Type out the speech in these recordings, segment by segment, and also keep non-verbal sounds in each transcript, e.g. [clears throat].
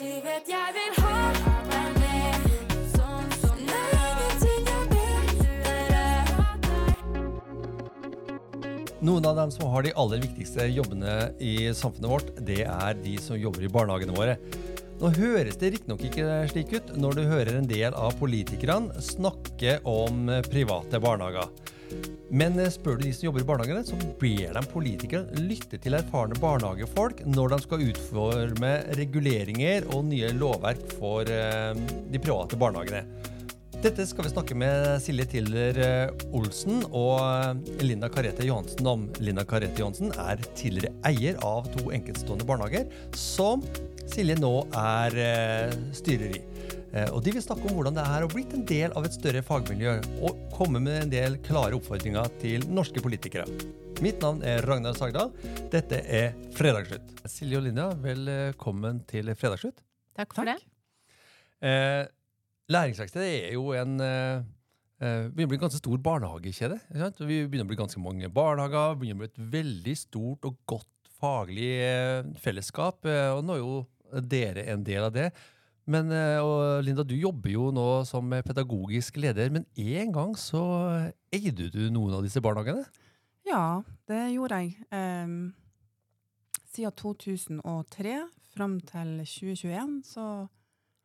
Du vet jeg vil ha sånn. Noen av dem som har de aller viktigste jobbene i samfunnet vårt, det er de som jobber i barnehagene våre. Nå høres det riktignok ikke slik ut når du hører en del av politikerne snakke om private barnehager. Men eh, spør du de som jobber i barnehagene, så ber de politikere lytte til erfarne barnehagefolk når de skal utforme reguleringer og nye lovverk for eh, de private barnehagene. Dette skal vi snakke med Silje Tiller eh, Olsen og Linda Karete Johansen om. Linda Karete Johansen er tidligere eier av to enkeltstående barnehager, som Silje nå er styrer i. Eh, Og de vil snakke om hvordan det er å blitt en del av et større fagmiljø, og komme med en del klare oppfordringer til norske politikere. Mitt navn er Ragnar Sagdal. Dette er Fredagsslutt. Silje og Linja, velkommen til Fredagsslutt. Takk for det. Eh, Læringsverkstedet er jo en eh, eh, begynner å bli en ganske stor barnehagekjede. ikke sant? Vi begynner å bli ganske mange barnehager. begynner å bli et veldig stort og godt faglig eh, fellesskap. eh, og nå er jo dere en del av det. Men eh, og Linda, du jobber jo nå som pedagogisk leder, men en gang så eide du noen av disse barnehagene? Ja, det gjorde jeg. Ehm, siden 2003 fram til 2021 så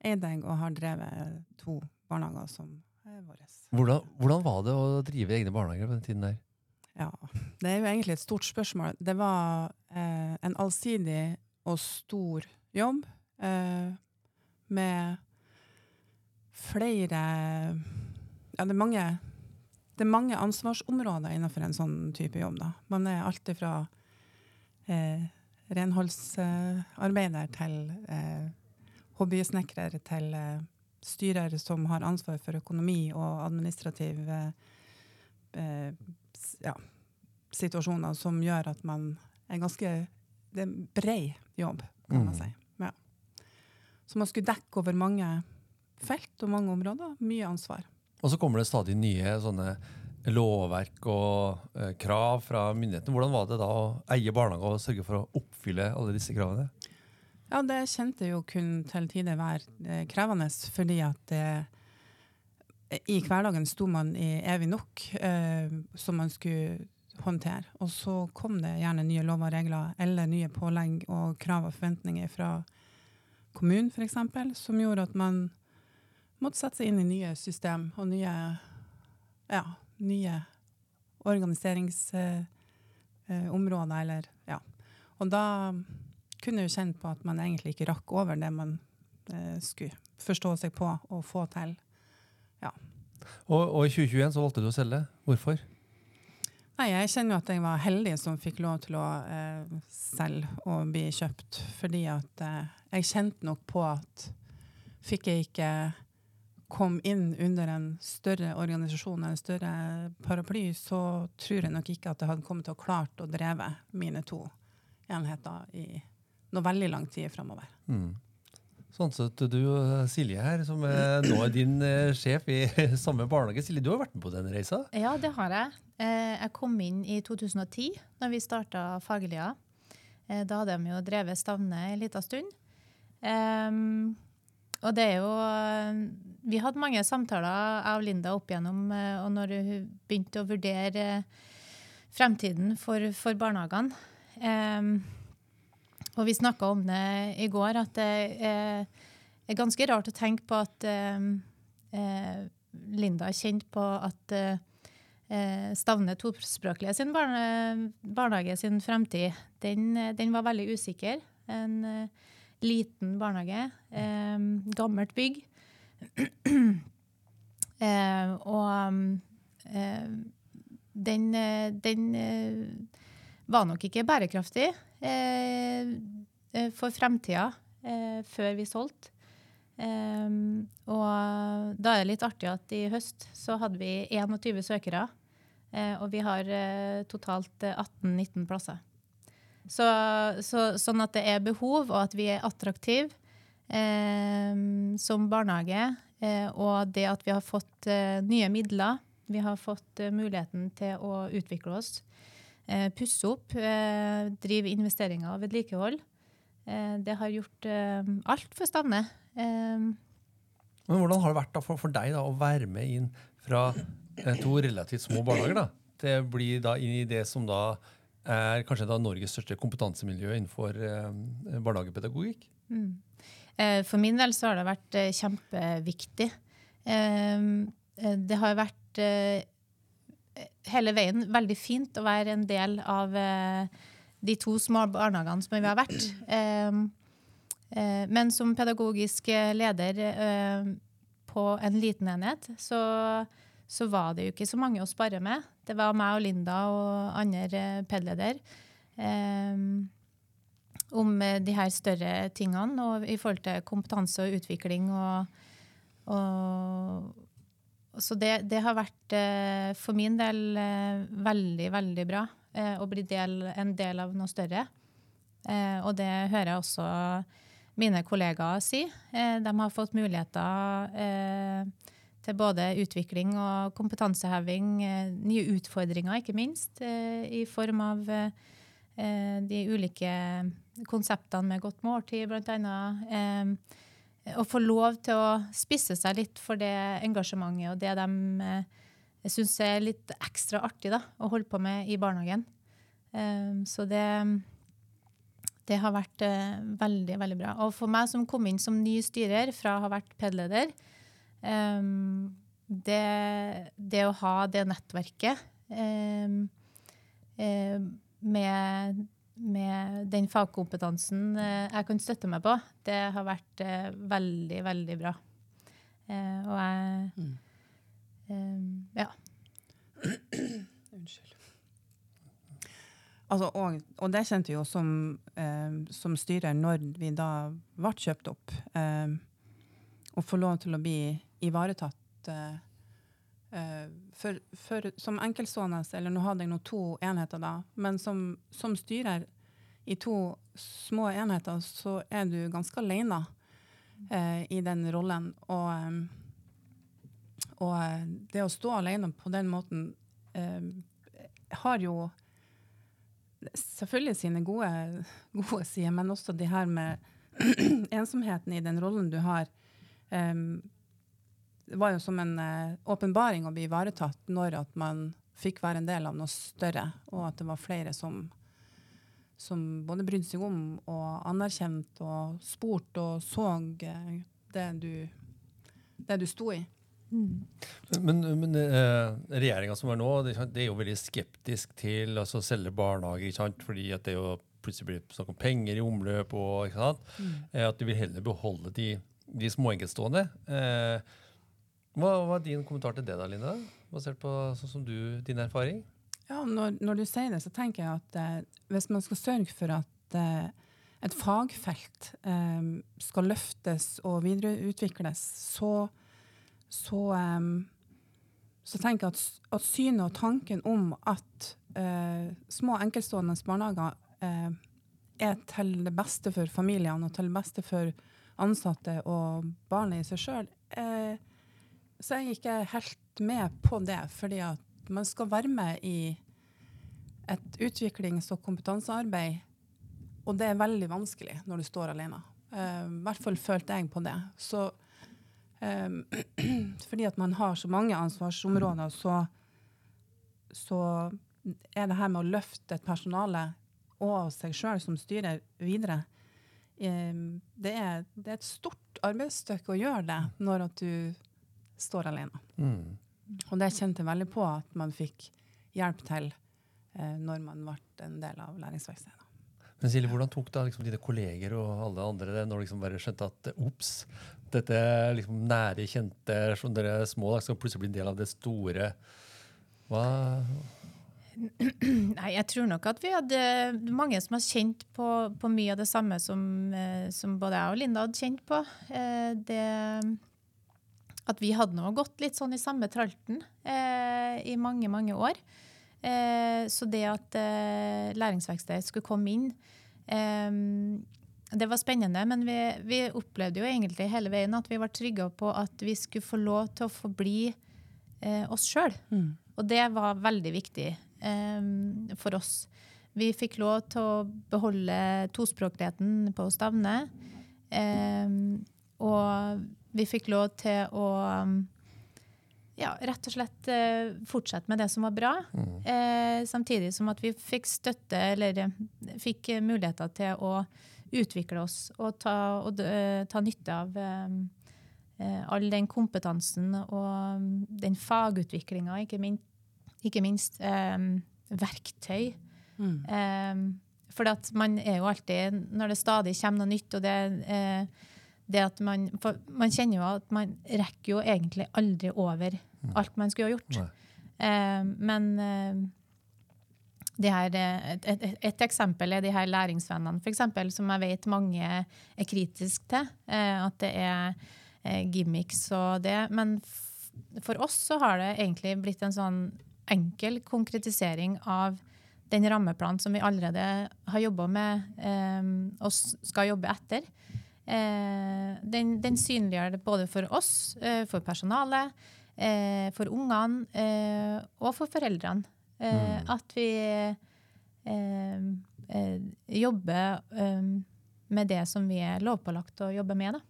eide jeg og har drevet to barnehager som er våre. Hvordan, hvordan var det å drive egne barnehager på den tiden der? Ja, det er jo egentlig et stort spørsmål. Det var eh, en allsidig og stor jobb eh, med flere Ja, det er mange det er mange ansvarsområder innenfor en sånn type jobb. Da. Man er alt fra eh, renholdsarbeider til eh, hobbysnekrer til eh, styrer som har ansvar for økonomi og administrativ eh, eh, ja, situasjoner som gjør at man er ganske Det er en brei jobb, kan man Mm. si. Så man skulle dekke over mange felt og mange områder. Mye ansvar. Og så kommer det stadig nye sånne lovverk og eh, krav fra myndighetene. Hvordan var det da å eie barnehage og sørge for å oppfylle alle disse kravene? Ja, det kjente jo kun til tider være eh, krevende, fordi at eh, i hverdagen sto man i evig nok eh, som man skulle håndtere. Og så kom det gjerne nye lover og regler eller nye pålegg og krav og forventninger fra kommunen f.eks., som gjorde at man måtte sette seg inn i nye system og nye, ja, nye organiseringsområder, eller ja. Og da kunne jeg jo kjenne på at man egentlig ikke rakk over det man eh, skulle forstå seg på og få til. Og, og i 2021 så valgte du å selge. Hvorfor? Nei, jeg kjenner jo at jeg var heldig som fikk lov til å eh, selge og bli kjøpt, fordi at eh, jeg kjente nok på at fikk jeg ikke kom inn under en større organisasjon, en større paraply, så tror jeg nok ikke at jeg hadde kommet til å klart å dreve mine to enheter i noe veldig lang tid framover. Mm. Sånn sett du og Silje her, som er nå er din eh, sjef i [laughs] samme barnehage. Silje, du har vært med på den reisa? Ja, det har jeg. Eh, Jeg kom inn i 2010, da vi starta Fagerlia. Eh, Da hadde de jo drevet Stavne en liten stund. Og det er jo eh, Vi hadde mange samtaler, jeg og Linda, opp igjennom, og når hun begynte å vurdere fremtiden for, for barnehagene. Og vi snakka om det i går, at det er, er ganske rart å tenke på at eh, Linda kjent på at eh, Stavne tospråklige sin barne, barnehage sin fremtid, den, eh, den var veldig usikker. En eh, liten barnehage, eh, gammelt bygg. [clears throat] eh, og eh, den, eh, den eh, var nok ikke bærekraftig eh, eh, for fremtida eh, før vi solgte. Um, og da er det litt artig at i høst så hadde vi 21 søkere, eh, og vi har eh, totalt eh, 18-19 plasser. Så, så, sånn at det er behov, og at vi er attraktive eh, som barnehage, eh, og det at vi har fått eh, nye midler, vi har fått eh, muligheten til å utvikle oss, eh, pusse opp, eh, drive investeringer og vedlikehold, Eh, det har gjort eh, alt for Stavne. Eh, Men hvordan har det vært for, deg å være med inn fra eh, to relativt små barnehager da, til å bli da inn i det som da er kanskje da Norges største kompetansemiljø innenfor eh, barnehagepedagogikk? Mm. Eh, For min del så har det vært eh, kjempeviktig. Eh, eh, Det har vært eh, hele veien veldig fint å være en del av eh, de to små barnehagene som vi har vært. Eh, eh, Men som pedagogisk leder eh, på en liten enhet, så, så var det jo ikke så mange å spare med. Det var meg og Linda og andre pedleder. Eh, om eh, de her større tingene og i forhold til kompetanse og utvikling. Og, og, så det, det har vært eh, for min del eh, veldig, veldig bra eh, å bli del, en del av noe større. Eh, og det hører jeg også mine kollegaer si. De har fått muligheter til både utvikling og kompetanseheving, eh, nye utfordringer ikke minst, eh, i form av eh, de ulike konseptene med godt måltid, bl.a. Å få lov til å spisse seg litt for det engasjementet og det de syns er litt ekstra artig da, å holde på med i barnehagen. Eh, så det, det har vært veldig, veldig bra. Og for meg som kom inn som ny styrer fra å ha vært PED-leder, det, det å ha det nettverket eh, eh, med, med den fagkompetansen eh, jeg kan støtte meg på, det har vært eh, veldig, veldig bra. Eh, og jeg eh, Ja. [clears throat] Unnskyld. Altså, og, og det kjente vi jo som, eh, som styrer når vi da ble kjøpt opp. Eh, å få lov til å bli ivaretatt eh, eh, for, for, som enkeltstående, eller nå hadde jeg nå to enheter da, men som, som styrer i to små enheter, så er du ganske alene eh, i den rollen. Og, eh, og det å stå alene på den måten eh, har jo selvfølgelig sine gode, gode sider, men også det her med [clears throat] ensomheten i den rollen du har. Em, det var jo som en åpenbaring åpenbaring å bli ivaretatt når at man fikk være en del av noe større, og at det var flere som, som både brydde seg om og anerkjente og spurte og så uh, det du, det du sto i. Men, men eh, regjeringa som er nå, det, det er jo veldig skeptisk til altså, å selge barnehager. Ikke sant? Fordi at det jo plutselig blir snakk om penger i omløp. og ikke sant? Eh, at de vil heller beholde de, de små enkeltstående. Eh, hva var din kommentar til det, da, Linda? Basert på sånn som du, din erfaring? Ja, når, når du sier det, så tenker jeg at eh, hvis man skal sørge for at eh, et fagfelt eh, skal løftes og videreutvikles, så, så, eh, så tenker jeg at, at synet og tanken om at eh, små enkeltstående barnehager eh, er til det beste for familiene og til det beste for ansatte og barnet i seg sjøl, eh, så er jeg ikke helt med på det. fordi at man skal være med i et utviklings- og kompetansearbeid, og det er veldig vanskelig når du står alene. Eh, I hvert fall følte jeg på det. Så eh, [clears throat] fordi at man har så mange ansvarsområder, så, så er det her med å løfte et personale og seg sjøl som styrer videre det, er, det er et stort arbeidsstykke å gjøre det når at du står alene. Mm. Og det kjente jeg veldig på at man fikk hjelp til eh, når man ble en del av læringsverkstedet. Men Silje, hvordan tok da liksom dine kolleger og alle andre det når liksom bare skjønte at ops, dette liksom nære, kjente som dere små da, skal plutselig bli en del av det store? Hva? [clears throat] Nei, jeg tror nok at vi hadde mange som har kjent på, på mye av det samme som, eh, som både jeg og Linda hadde kjent på. Eh, det, at vi hadde nå gått litt sånn i samme tralten eh, i mange, mange år. Eh, så det at eh, læringsverkstedet skulle komme inn, eh, det var spennende. Men vi, vi opplevde jo egentlig hele veien at vi var trygge på at vi skulle få lov til å forbli oss sjøl. Og det var veldig viktig for oss. Vi fikk lov til å beholde tospråkligheten på Stavne. Eh, og vi fikk lov til å ja, rett og slett eh, fortsette med det som var bra. Eh, samtidig som at vi fikk støtte, eller eh, fikk muligheter til å utvikle oss og ta, og, ta nytte av eh, eh, all den kompetansen og den fagutviklinga, ikke, min, ikke minst. um, verktøy. Mm. Um, for at man er jo alltid, når det stadig kommer noe nytt, og det, uh, det at man For man kjenner jo at man rekker jo egentlig aldri over alt man skulle ha gjort. Eh, men uh, her, et, et, et eksempel er de her læringsvennene, for eksempel, som jeg vet mange er kritiske til. At det er gimmicks og det. Men f for oss så har det egentlig blitt en sånn enkel konkretisering av den rammeplanen som vi allerede har jobba med eh, og skal jobbe etter. Eh, den, den synliggjør det både for oss, eh, for personalet, eh, for ungene eh, og for foreldrene. Eh, At vi jobber eh, med det som vi er lovpålagt å jobbe med. Da.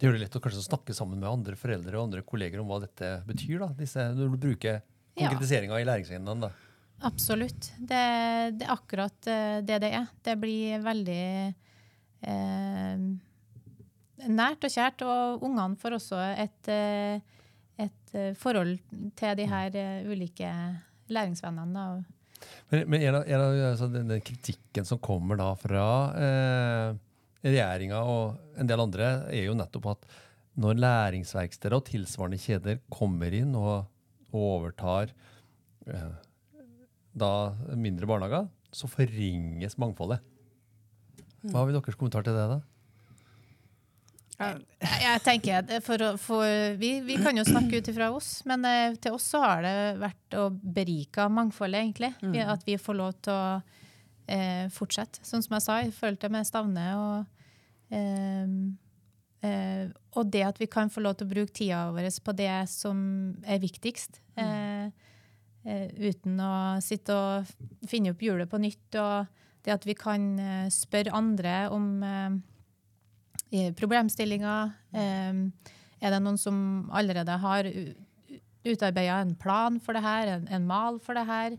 Det gjør det lett å kanskje snakke sammen med andre foreldre og andre kolleger om hva dette betyr. da, disse, Når du bruker Ja. i læringsagendaen. Absolutt. Det, det er akkurat eh, det det er. Det blir veldig eh, nært og kjært, og ungene får også et, eh, et eh, forhold til de her ulike læringsvennene. Da. Men, men en av, en av altså, den, den kritikken som kommer da fra eh, regjeringa og en del andre, er jo nettopp at når læringsverksteder og tilsvarende kjeder kommer inn og, og overtar eh, da mindre barnehager, så forringes mangfoldet. Hva har vi deres kommentar til det, da? Jeg, jeg tenker at for, for, vi, vi kan jo snakke ut ifra oss, men eh, til oss så har det vært å berike mangfoldet, egentlig. Vi, at vi får lov til å eh, fortsette. Sånn som jeg sa, i forhold til med Stavne. Og, eh, eh, og det at vi kan få lov til å bruke tida vår på det som er viktigst. Mm. eh, uten å sitte og finne opp hjulet på nytt. Og det at vi kan eh, spørre andre om eh, problemstillinger. Eh, er det noen som allerede har utarbeida en plan for det her, en, en mal for det her?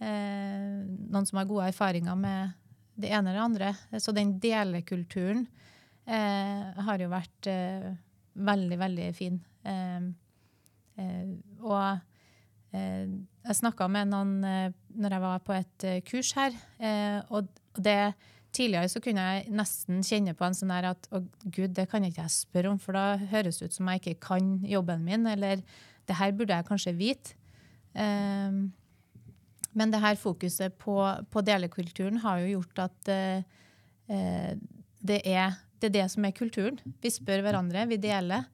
Eh, noen som har gode erfaringer med det ene eller det andre. Så den delekulturen eh, har jo vært eh, veldig, veldig fin. Eh, eh, og eh, jeg snakka med noen eh, når jeg var på et kurs her, og det Tidligere så kunne jeg nesten kjenne på en sånn her at å gud, det kan ikke jeg spørre om, for da høres det ut som jeg ikke kan jobben min, eller det her burde jeg kanskje vite. Um, men det her fokuset på, på delekulturen har jo gjort at eh, eh, det, er, det er det som er kulturen. Vi spør hverandre, vi deler.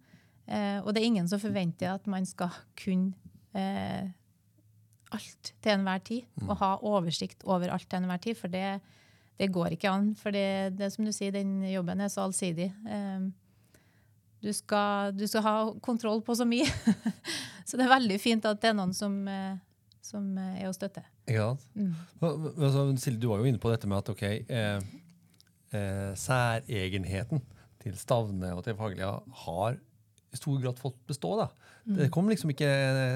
Eh, og det er ingen som forventer at man skal kunne eh, alt til enhver tid. Og ha oversikt over alt til enhver tid. For det, det går ikke an. For det, det som du sier, den jobben er så allsidig. Eh, du, skal, du skal ha kontroll på så mye. [laughs] så det er veldig fint at det er noen som, eh, som eh, er å støtte. Ikke sant? Mm. Altså, Silje, du var jo inne på dette med at ok, eh, eh, særegenheten til Stavne og til Faglia har i stor grad fått bestå. da. Det kom liksom ikke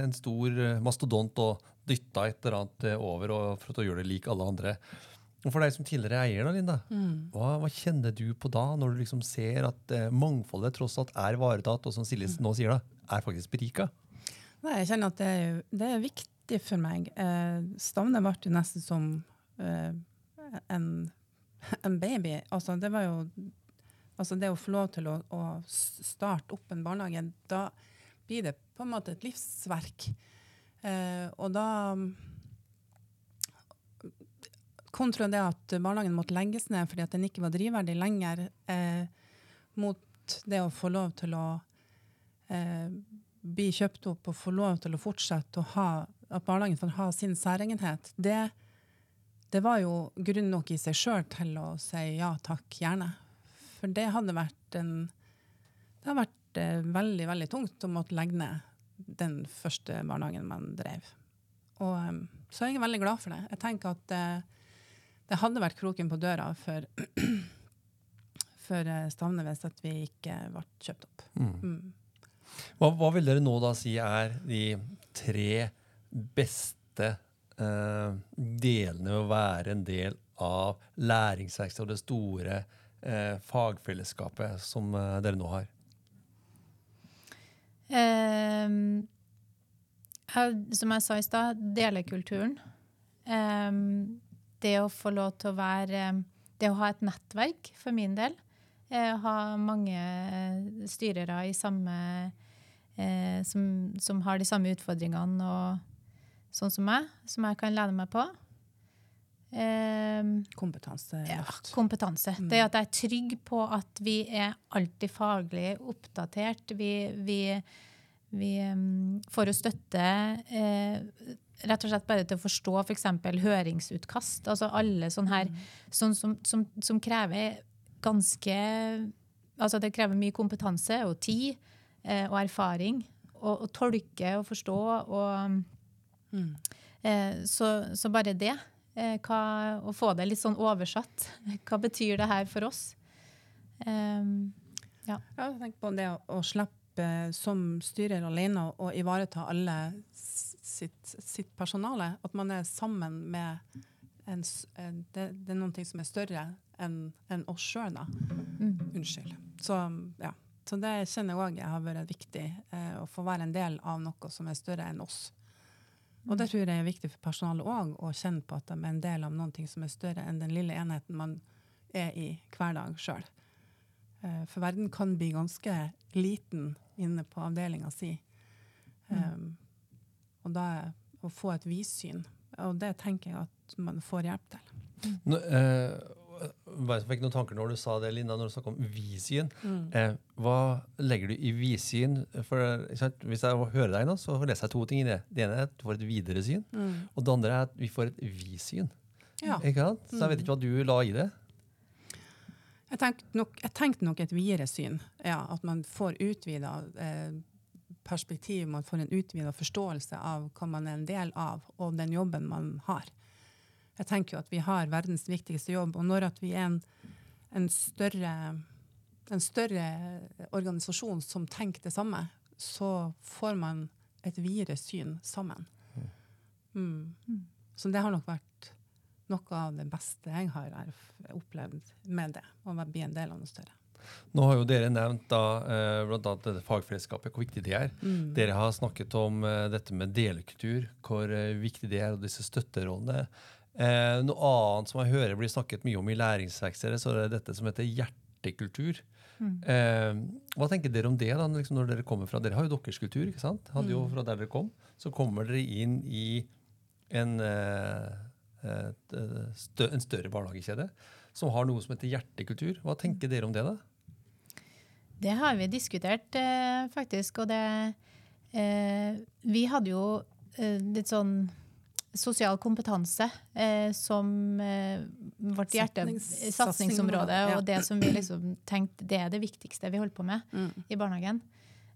en stor mastodont og dytta et eller annet eh, over og for å gjøre det lik alle andre. Og For deg som tidligere eier, da, Linda, hva, hva kjenner du på da, når du liksom ser at eh, mangfoldet tross alt er ivaretatt, og som Silje nå sier, da, er faktisk berika? Nei, jeg kjenner at det er, det er viktig for meg. Eh, Stavne ble nesten som eh, en, [laughs] en baby. Altså, det var jo altså det å få lov til å, å starte opp en barnehage, da blir det på en måte et livsverk. Eh, og da Kontra det at barnehagen måtte legges ned fordi at den ikke var drivverdig lenger, eh, mot det å få lov til å eh, bli kjøpt opp og få lov til å fortsette å ha at barnehagen får ha sin særegenhet, det, det var jo grunn nok i seg sjøl til å si ja takk, gjerne. For det hadde vært en Det har vært eh, veldig, veldig tungt å måtte legge ned den første barnehagen man drev. Og um, så er jeg veldig glad for det. Jeg tenker at det, det hadde vært kroken på døra for, [clears throat] for eh, Stavne hvis at vi ikke ble kjøpt opp. Mm. Hva, hva vil dere nå da si er de tre beste eh, delene ved å være en del av læringsverkstedet og det store eh, fagfellesskapet som eh, dere nå har? Ehm, jeg- som jeg sa i stad, delekulturen. Ehm, det å få lov til å være Det å ha et nettverk, for min del. Eh, ha mange styrere i samme eh, som, som har de samme utfordringene og sånn som meg, som jeg kan lene meg på. Ehm, Kompetanse. ja, kompetanse. Mm. Det at jeg er trygg på at vi er alltid faglig oppdatert. Vi, vi, vi um, får jo støtte eh, rett og slett bare til å forstå f.eks. høringsutkast. Altså alle sånne her sånn som, som, som krever ganske Altså det krever mye kompetanse og tid eh, og erfaring. Å å tolke og forstå og Mm. Eh, så, så bare det, eh, hva, å få det litt sånn oversatt. [laughs] Hva betyr det her for oss? Um, Ja, ja tenk på det å, å slippe eh, som styrer alene å ivareta alle sitt, sitt personale. At man er sammen med en, en det, det er noe som er større enn en oss sjøl, da. mm. Unnskyld. Så, ja. Så det kjenner jeg òg har vært viktig. Eh, å få være en del av noe som er større enn oss. Og det tror jeg er viktig for personalet òg, å kjenne på at de er en del av noe som er større enn den lille enheten man er i hver dag sjøl. Eh, For verden kan bli ganske liten inne på avdelinga si. Um, og da å få et vidsyn, og det tenker jeg at man får hjelp til. Nå, eh, bare fikk noen tanker når du sa det, Linda, når du snakket om vidsyn. Eh, hva legger du i vidsyn? For, hvis jeg hører deg nå, så leser jeg to ting i det. Det ene er at du får et videre syn, og det andre er at vi får et vidsyn. Ja. Ikke sant? Så jeg vet ikke hva du la i det. Jeg tenkte nok, jeg tenkte nok et videre syn. Ja, at man får utvida eh, perspektiv, man får en utvida forståelse av hva man er en del av, og den jobben man har. Jeg tenker jo at vi har verdens viktigste jobb, og når at vi er en, en, større, en større organisasjon som tenker det samme, så får man et videre syn sammen. Mm. Så det har nok vært noe av det beste jeg har opplevd med det, å bli en del av noe større. Nå har jo dere nevnt da, eh, dette fagfellesskapet, hvor viktig det er. Mm. Dere har snakket om eh, dette med delekultur, hvor eh, viktig det er, og disse støtterollene. Eh, noe annet som jeg hører blir snakket mye om i læringsverkstedet, så er det dette som heter hjertekultur. Eh, hva tenker dere om det da, liksom når dere kommer fra Dere har jo deres kultur, ikke sant? Hadde jo fra der dere kom. Så kommer dere inn i en, eh, eh, stø, en større barnehagekjede som har noe som heter hjertekultur. Hva tenker dere om det, da? Det har vi diskutert, eh, faktisk. Og det eh, Vi hadde jo litt sånn sosial kompetanse eh, som eh, vårt hjerte, Satsnings- satsingsområde, ja. og det som vi liksom tenkte det er det viktigste vi holder på med Mm. i barnehagen.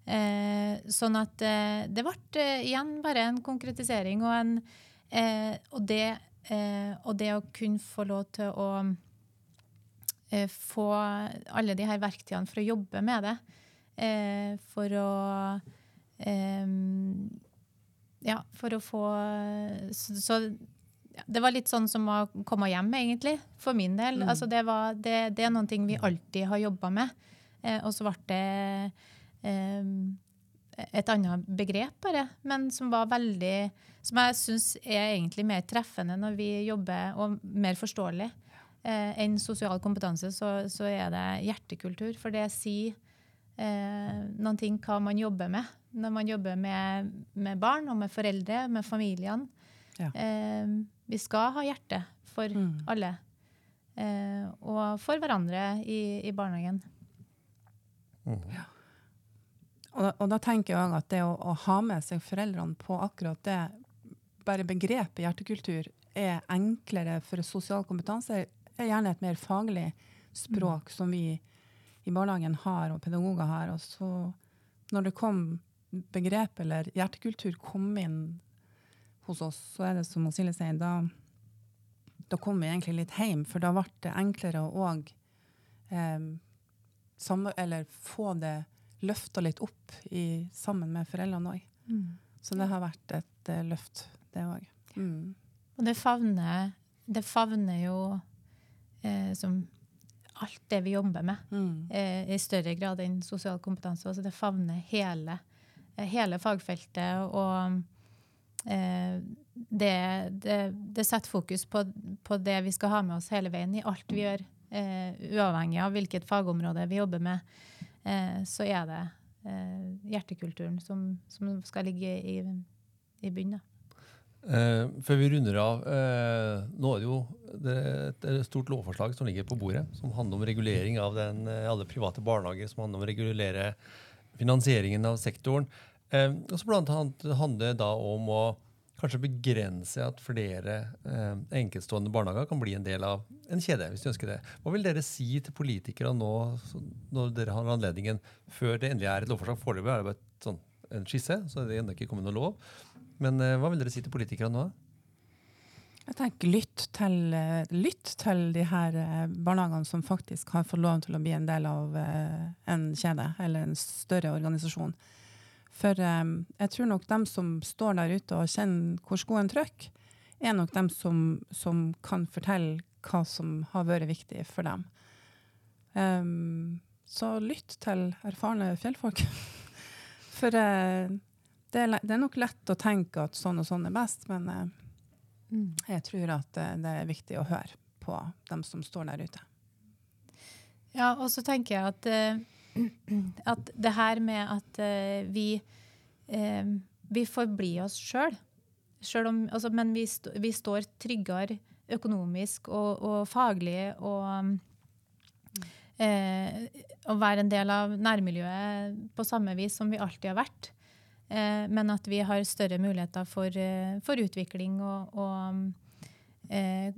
Eh, sånn at eh, det ble eh, igjen bare en konkretisering og en eh, og, det, eh, og det å kunne få lov til å få alle de her verktøyene for å jobbe med det. Eh, for å Ja, for å få Så, så det var litt sånn som å komme hjem, egentlig, for min del. Mm. Altså, det, var, det, det er noen ting vi alltid har jobba med. Eh, og så ble det eh, et annet begrep, bare, men som var veldig Som jeg syns er egentlig mer treffende når vi jobber, og mer forståelig. Eh, enn sosial kompetanse, så, så er det hjertekultur. For det sier noen ting hva man jobber med. Når man jobber med, med barn og med foreldre, med familiene. Ja. Eh, vi skal ha hjerte for Mm. alle. Eh, og for hverandre i, i barnehagen. Og, og da tenker jeg også at det å, å ha med seg foreldrene på akkurat det, bare begrepet hjertekultur, er enklere for sosial kompetanse. er gjerne et mer faglig språk som vi i barnehagen har, og pedagoger har. Og så når det kom begrep eller hjertekultur kom inn hos oss, så er det som Silje sier, da, da kom vi egentlig litt hjem, for da ble det enklere å òg eh, eller få det løfta litt opp i, sammen med foreldrene òg. Mm. Så det har vært et eh, løft, det òg. Mm. Og det favner, det favner jo eh, som alt det vi jobber med, Mm. eh, i større grad enn sosial kompetanse. Altså det favner hele, eh, hele fagfeltet. Og eh, det, det, det setter fokus på, på det vi skal ha med oss hele veien i alt vi gjør. Eh, uavhengig av hvilket fagområde vi jobber med, eh, så er det eh, hjertekulturen som, som skal ligge i, i bunnen. Eh, før vi runder av, eh, nå er det jo det er et stort lovforslag som ligger på bordet, som handler om regulering av den, eh, alle private barnehager, som handler om å regulere finansieringen av sektoren. Eh, og blant annet handler det da om å kanskje begrense at flere eh, enkeltstående barnehager kan bli en del av en kjede. hvis de ønsker det. Hva vil dere si til politikere nå når dere har anledningen, før det endelig er et lovforslag? Foreløpig er det bare et, sånn, en skisse, så det er ennå ikke kommet noe lov. Men eh, hva vil dere si til politikere nå? Jeg tenker lytt til, eh, lytt til de her eh, barnehagene som faktisk har fått lov til å bli en del av en kjede eller en større organisasjon. For jeg tror nok dem som står der ute og kjenner hvor skoen trykker, er nok dem som, som kan fortelle hva som har vært viktig for dem. Um, så lytt til erfarne fjellfolk. [laughs] For eh, det, er, det er nok lett å tenke at sånn og sånn er best, men mm. jeg tror at eh, det er viktig å høre på dem som står der ute. Ja, og så tenker jeg at, eh, [clears throat] at det her med at eh, vi, eh, vi får bli oss sjøl. Altså, men vi, st vi står tryggere økonomisk og, og faglig og eh, å være en del av nærmiljøet på samme vis som vi alltid har vært. Eh, men at vi har større muligheter for, eh, for utvikling og, og eh,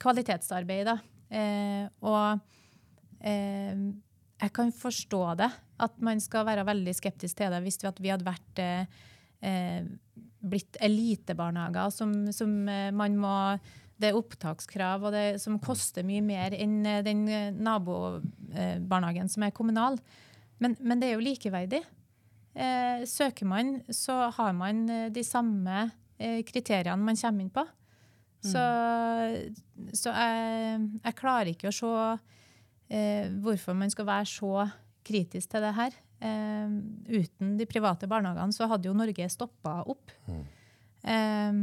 kvalitetsarbeid. Eh, og eh, jeg kan forstå det, at man skal være veldig skeptisk til det hvis vi, at vi hadde vært eh, blitt elitebarnehager som, som man må det er opptakskrav og det, som koster mye mer enn den eh, nabobarnehagen som er kommunal. Men, men det er jo likeverdig. Eh, søker man, så har man eh, de samme eh, kriteriene man kommer inn på. Så, så jeg, jeg klarer ikke å se eh, hvorfor man skal være så kritisk til det her. Eh, uten de private barnehagene så hadde jo Norge stoppa opp. Eh,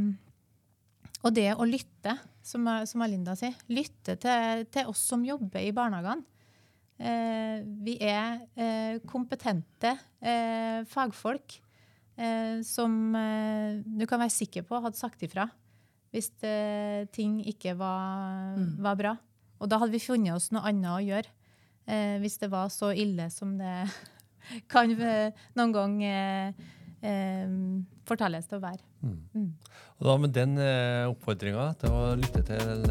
og det å lytte, som, som Alinda sier, lytte til, til oss som jobber i barnehagene. Eh, vi er eh, kompetente eh, fagfolk eh, som eh, du kan være sikker på hadde sagt ifra hvis ting ikke var, Mm. var bra. Og da hadde vi funnet oss noe annet å gjøre eh, hvis det var så ille som det [laughs] kan noen gang eh, eh, fortelles til å være. Mm. Og da med den eh, oppfordringa til å lytte til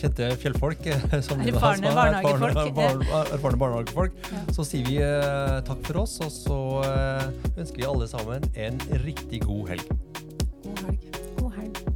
kjente fjellfolk eh, [laughs] som Erfarne er barnehagefolk. Erfarne, barnehagefolk. Ja. Så sier vi eh, takk for oss, og så eh, ønsker vi alle sammen en riktig god helg. God helg. God helg.